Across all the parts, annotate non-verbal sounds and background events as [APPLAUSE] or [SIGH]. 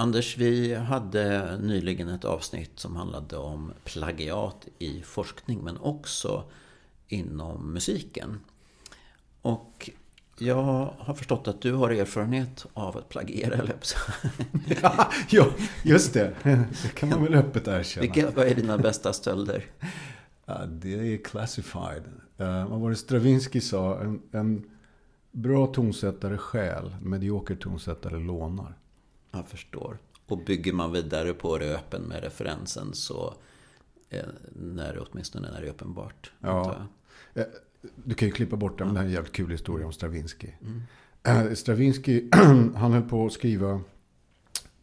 Anders, vi hade nyligen ett avsnitt som handlade om plagiat i forskning men också inom musiken. Och jag har förstått att du har erfarenhet av att plagiera, eller [LAUGHS] ja, just det. Det kan man väl öppet erkänna. Vilka, vad är dina bästa stölder? Ja, det är classified. Uh, vad var det Stravinsky sa? En, en bra tonsättare stjäl, medioker tonsättare lånar. Jag förstår. Och bygger man vidare på röpen med referensen så eh, när det åtminstone när det är uppenbart. Ja. Eh, du kan ju klippa bort det, men det här är en jävligt kul historia om Stravinsky. Mm. Stravinsky, [CLEARS THROAT] han höll på att skriva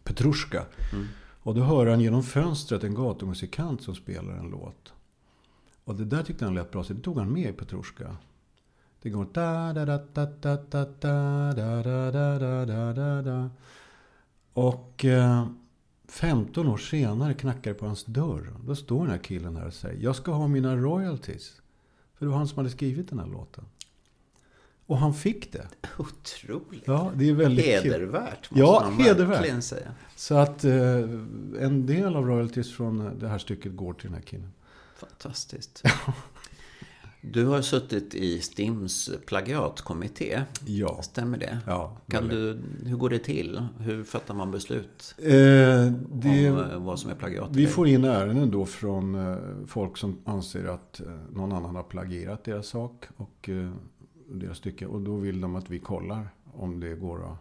Petrushka. Mm. Och då hör han genom fönstret en gatumusikant som spelar en låt. Och det där tyckte han lät bra, så det tog han med i Petrushka. Det går da da da da da da da da da da da da da Och eh, 15 år senare knackar det på hans dörr. Då står den här killen här och säger Jag ska ha mina royalties. För det var han som hade skrivit den här låten. Och han fick det. Otroligt. Ja, det är väldigt Hedervärt, måste ja, man hedervärt. verkligen säga. Så att eh, en del av royalties från det här stycket går till den här killen. Fantastiskt. [LAUGHS] Du har suttit i STIMs plagiatkommitté. Ja. Stämmer det? Ja. Kan du, hur går det till? Hur fattar man beslut eh, det, om eh, vad som är plagiat? Vi får in ärenden då från eh, folk som anser att eh, någon annan har plagierat deras sak och deras stycke. Och då vill de att vi kollar om det går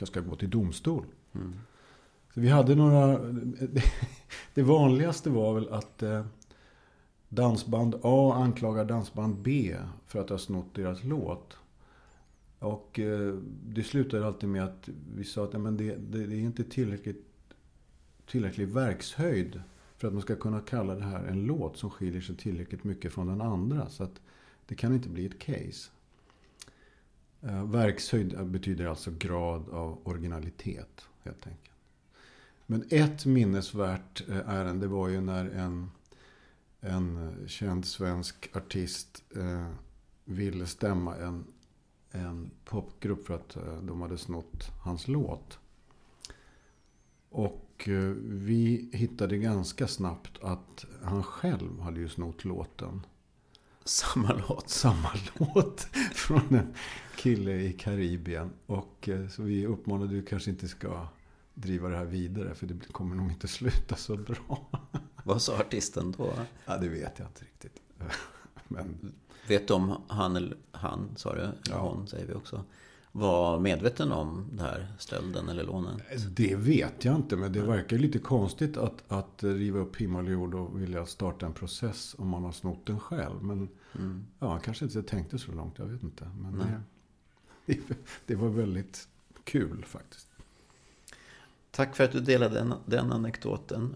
att, ska gå till domstol. Mm. Så vi hade några, [LAUGHS] det vanligaste var väl att Dansband A anklagar dansband B för att ha snott deras låt. Och eh, det slutade alltid med att vi sa att men det, det, det, är inte tillräckligt, tillräcklig verkshöjd för att man ska kunna kalla det här en låt som skiljer sig tillräckligt mycket från den andra. Så att det kan inte bli ett case. Eh, verkshöjd betyder alltså grad av originalitet, helt enkelt. Men ett minnesvärt eh, ärende var ju när en en känd svensk artist eh, ville stämma en, en popgrupp för att eh, de hade snott hans låt. Och eh, vi hittade ganska snabbt att han själv hade ju snott låten. Samma låt? Samma låt. [LAUGHS] Från en kille i Karibien. Och eh, så vi uppmanade ju kanske inte ska driva det här vidare. För det kommer nog inte sluta så bra. [LAUGHS] Vad sa artisten då? Ja, det vet jag inte riktigt. [LAUGHS] Men... Vet du om han, eller han, sa du? Ja. Hon säger vi också. Var medveten om det här stölden eller lånet? Det vet jag inte. Men det verkar lite konstigt att, att riva upp himmel och jord och vilja starta en process om man har snott den själv. Men mm. ja, han kanske inte tänkte så långt. Jag vet inte. Men [LAUGHS] det, det, var väldigt kul faktiskt. Tack för att du delade den, den anekdoten.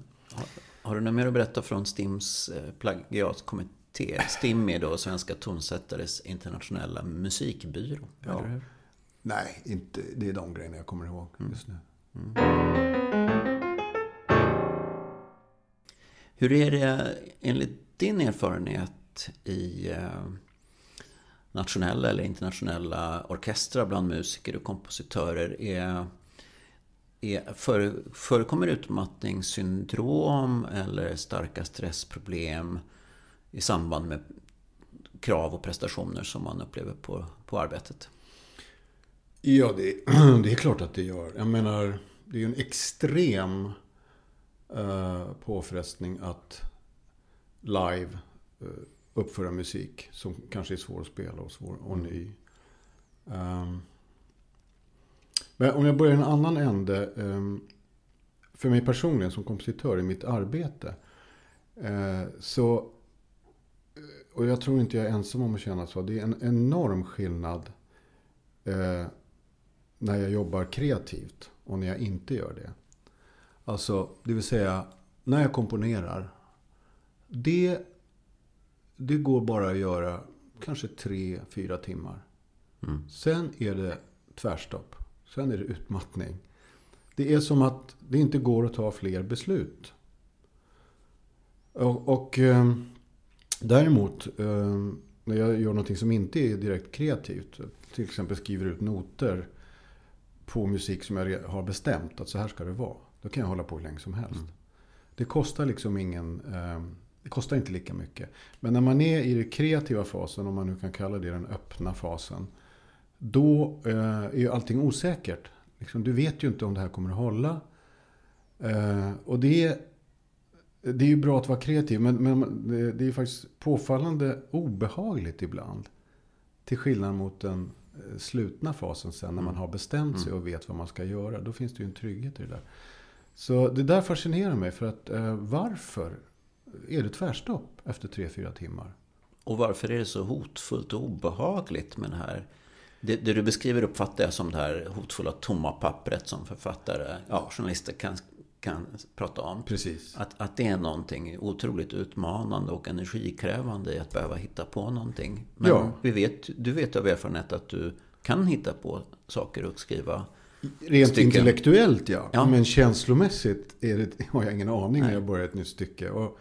Har du något mer att berätta från STIMs eh, plagiatkommitté? STIM är då Svenska tonsättares internationella musikbyrå. Ja. Nej, inte, det är de grejerna jag kommer ihåg mm. just nu. Mm. Hur är det enligt din erfarenhet i eh, nationella eller internationella orkestrar bland musiker och kompositörer? Är är, för, förekommer utmattningssyndrom eller starka stressproblem i samband med krav och prestationer som man upplever på, på arbetet? Ja, det, [CLEARS THROAT] det är klart att det gör. Jag menar, det är ju en extrem eh, påfrestning att live eh, uppföra musik som kanske är svår att spela och svår och ny. Um, men om jag börjar i en annan ände. Ehm, för mig personligen som kompositör i mitt arbete. Eh, så, eh, och jag tror inte jag är ensam om att känna så. Det är en enorm skillnad eh, när jag jobbar kreativt och när jag inte gör det. Alltså, det vill säga, när jag komponerar. Det, det går bara att göra kanske tre, fyra timmar. Mm. Sen är det tvärstopp. Sen är det utmattning. Det är som att det inte går att ta fler beslut. Och, och eh, däremot eh, när jag gör någonting som inte är direkt kreativt. Till exempel skriver ut noter på musik som jag har bestämt att så här ska det vara. Då kan jag hålla på hur länge som helst. Mm. Det kostar liksom ingen... Eh, det kostar inte lika mycket. Men när man är i den kreativa fasen, om man nu kan kalla det den öppna fasen. Då eh, är ju allting osäkert. Liksom, du vet ju inte om det här kommer att hålla. Eh, och det, det är ju bra att vara kreativ, men, det, är faktiskt påfallande obehagligt ibland. Till skillnad mot den eh, slutna fasen sen, när man mm. har bestämt sig mm. och vet vad man ska göra. Då finns det ju en trygghet i det där. Så det där fascinerar mig, för att varför är det tvärstopp efter tre fyra timmar? Och varför är det så hotfullt och obehagligt med det här det, det, du beskriver uppfattar jag som det här hotfulla tomma pappret som författare, ja, journalister kan, kan prata om. Precis. Att, att det är någonting otroligt utmanande och energikrävande i att behöva hitta på någonting. Men ja. vi vet, du vet av erfarenhet att du kan hitta på saker och skriva Rent stycken. intellektuellt ja. ja. Men känslomässigt är det, [LAUGHS] har jag ingen aning när jag börjar ett nytt stycke. Och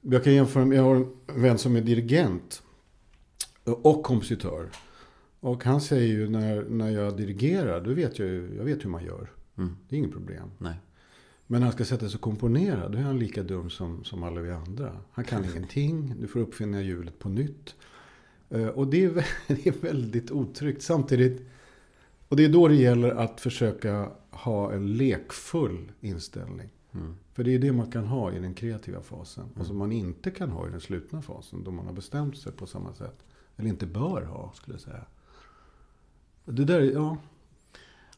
jag kan jämföra, jag har en vän som är dirigent och kompositör. Och han säger ju när, när jag dirigerar, då vet jag ju jag vet hur man gör. Mm. Det är inget problem. Nej. Men när han ska sätta sig och komponera, då är han lika dum som, som alla vi andra. Han kan [LAUGHS] ingenting, du får uppfinna hjulet på nytt. Uh, och det är, [LAUGHS] det är väldigt otryggt. Samtidigt, och det är då det gäller att försöka ha en lekfull inställning. Mm. För det är det man kan ha i den kreativa fasen. Mm. Och som man inte kan ha i den slutna fasen. Då man har bestämt sig på samma sätt. Eller inte bör ha, skulle jag säga. Det där, ja.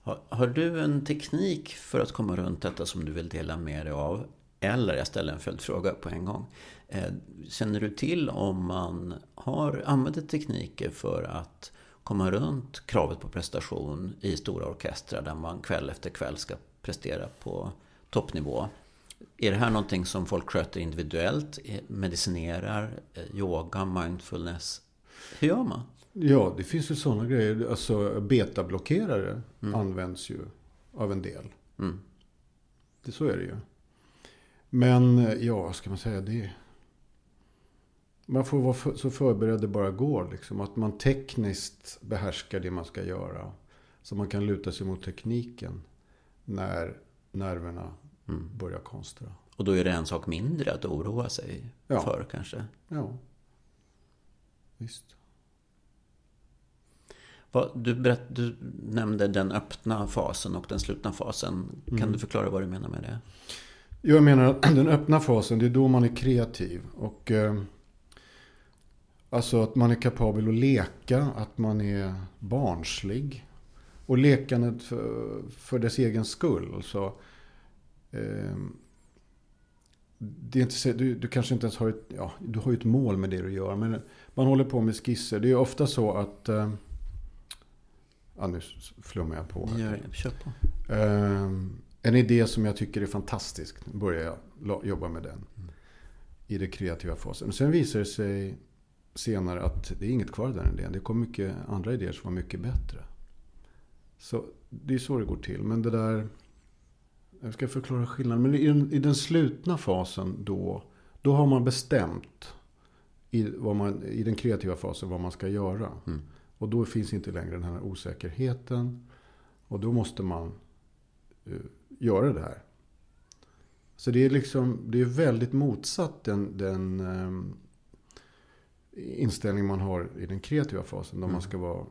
Har, har, du en teknik för att komma runt detta som du vill dela med dig av? Eller, jag ställer en följdfråga på en gång. Eh, känner du till om man har, använder tekniker för att komma runt kravet på prestation i stora orkestrar där man kväll efter kväll ska prestera på toppnivå? Är det här någonting som folk sköter individuellt? Eh, medicinerar? Eh, yoga? Mindfulness? Hur gör man? Ja, det finns ju sådana grejer. Alltså betablockerare mm. används ju av en del. Mm. Det, så är det ju. Men ja, ska man säga? Det man får vara för, så förberedd det bara går. Liksom. Att man tekniskt behärskar det man ska göra. Så man kan luta sig mot tekniken när nerverna mm. börjar konstra. Och då är det en sak mindre att oroa sig ja. för kanske? Ja. Visst. Du, berätt, du nämnde den öppna fasen och den slutna fasen. Kan mm. du förklara vad du menar med det? Jag menar att den öppna fasen, det är då man är kreativ. Och, eh, alltså att man är kapabel att leka, att man är barnslig. Och lekandet för, för dess egen skull. Så, eh, det är inte, du, du kanske inte ens har ett, ja, du har ett mål med det du gör. Men man håller på med skisser. Det är ofta så att eh, Ja, nu flummar jag på. Ja, kör på. Um, en idé som jag tycker är fantastisk. Nu börjar jag jobba med den. Mm. I det kreativa fasen. Sen visar det sig senare att det är inget kvar av den idén. Det kom mycket andra idéer som var mycket bättre. Så det är så det går till. Men det där... Jag ska förklara skillnaden. Men i den, i den slutna fasen då. Då har man bestämt i, vad man, i den kreativa fasen vad man ska göra. Mm. Och då finns inte längre den här osäkerheten. Och då måste man uh, göra det här. Så det är liksom, det är väldigt motsatt den, den um, inställning man har i den kreativa fasen. Då mm. man ska vara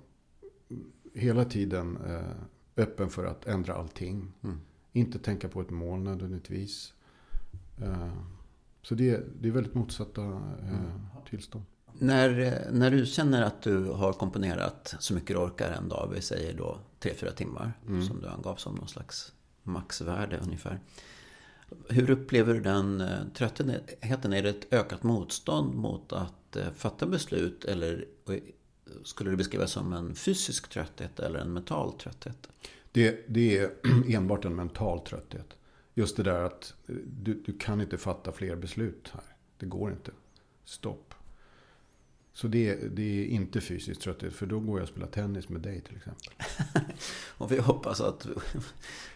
hela tiden uh, öppen för att ändra allting. Mm. Inte tänka på ett mål nödvändigtvis. Uh, så det, är, det är väldigt motsatta mm. tillstånd. När, när du känner att du har komponerat så mycket du orkar en dag, vi säger då 3-4 timmar, mm. som du angav som någon slags maxvärde ungefär. Hur upplever du den eh, tröttheten? Är det ett ökat motstånd mot att eh, fatta beslut eller skulle du beskriva som en fysisk trötthet eller en mental trötthet? Det, det är [CLEARS THROAT] enbart en mental trötthet. Just det där att eh, du, du kan inte fatta fler beslut här. Det går inte. Stopp. Så det, det, är inte fysiskt trötthet, för då går jag och spelar tennis med dig till exempel. [LAUGHS] och vi hoppas att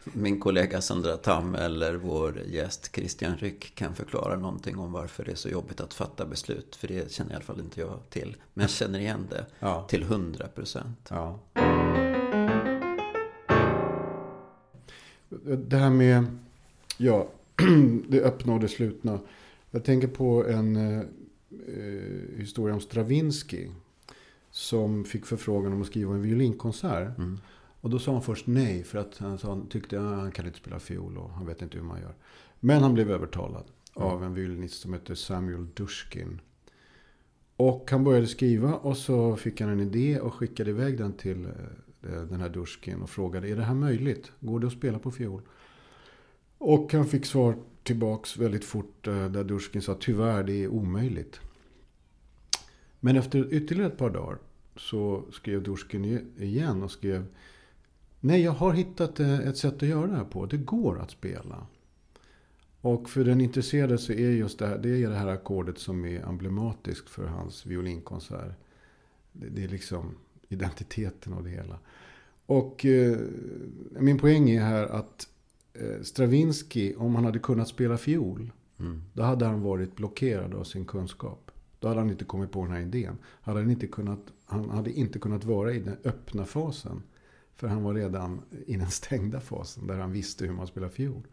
min kollega Sandra Tam eller vår gäst Christian Ryck kan förklara någonting om varför det är så jobbigt att fatta beslut. För det känner i alla fall inte jag till. Men jag känner igen det ja. till hundra procent. Ja. det här med ja, [CLEARS THROAT] det öppna och det slutna. Jag tänker på en eh, historia om Stravinsky. Som fick förfrågan om att skriva en violinkonsert. Mm. Och då sa han först nej för att han, sa, han tyckte att han kan inte spela fiol och han vet inte hur man gör. Men han blev övertalad mm. av en violinist som heter Samuel Dushkin. Och han började skriva och så fick han en idé och skickade iväg den till eh, den här Dushkin och frågade är det här möjligt? Går det att spela på fiol? Och han fick svar tillbaks väldigt fort eh, där Dushkin sa tyvärr det är omöjligt. Men efter ytterligare ett par dagar så skrev Dushkin igen och skrev Nej, jag har hittat eh, ett sätt att göra det här på. Det går att spela. Och för den intresserade så är just det här, det, är det här ackordet som är emblematiskt för hans violinkonsert. Det, det är liksom identiteten och det hela. Och eh, min poäng är här att eh, Stravinsky, om han hade kunnat spela fiol, mm. då hade han varit blockerad av sin kunskap. Då hade han inte kommit på den här idén. Hade han, inte kunnat, han hade inte kunnat vara i den öppna fasen. För han var redan i den stängda fasen där han visste hur man spelar fiol.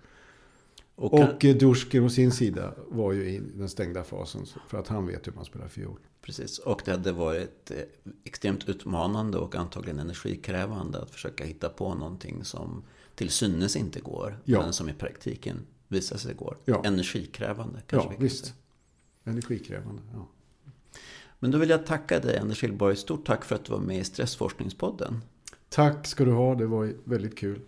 Och, och eh, Dursken å sin sida var ju i den stängda fasen för att han vet hur man spelar fiol. Precis, och det hade varit eh, extremt utmanande och antagligen energikrävande att försöka hitta på någonting som till synes inte går, ja. men som i praktiken visar sig går. Ja. Energikrävande kanske Ja, visst. Energikrävande, ja. Men då vill jag tacka dig Anders Hillborg. Stort tack för att du var med i Stressforskningspodden. Tack ska du ha, det var väldigt kul.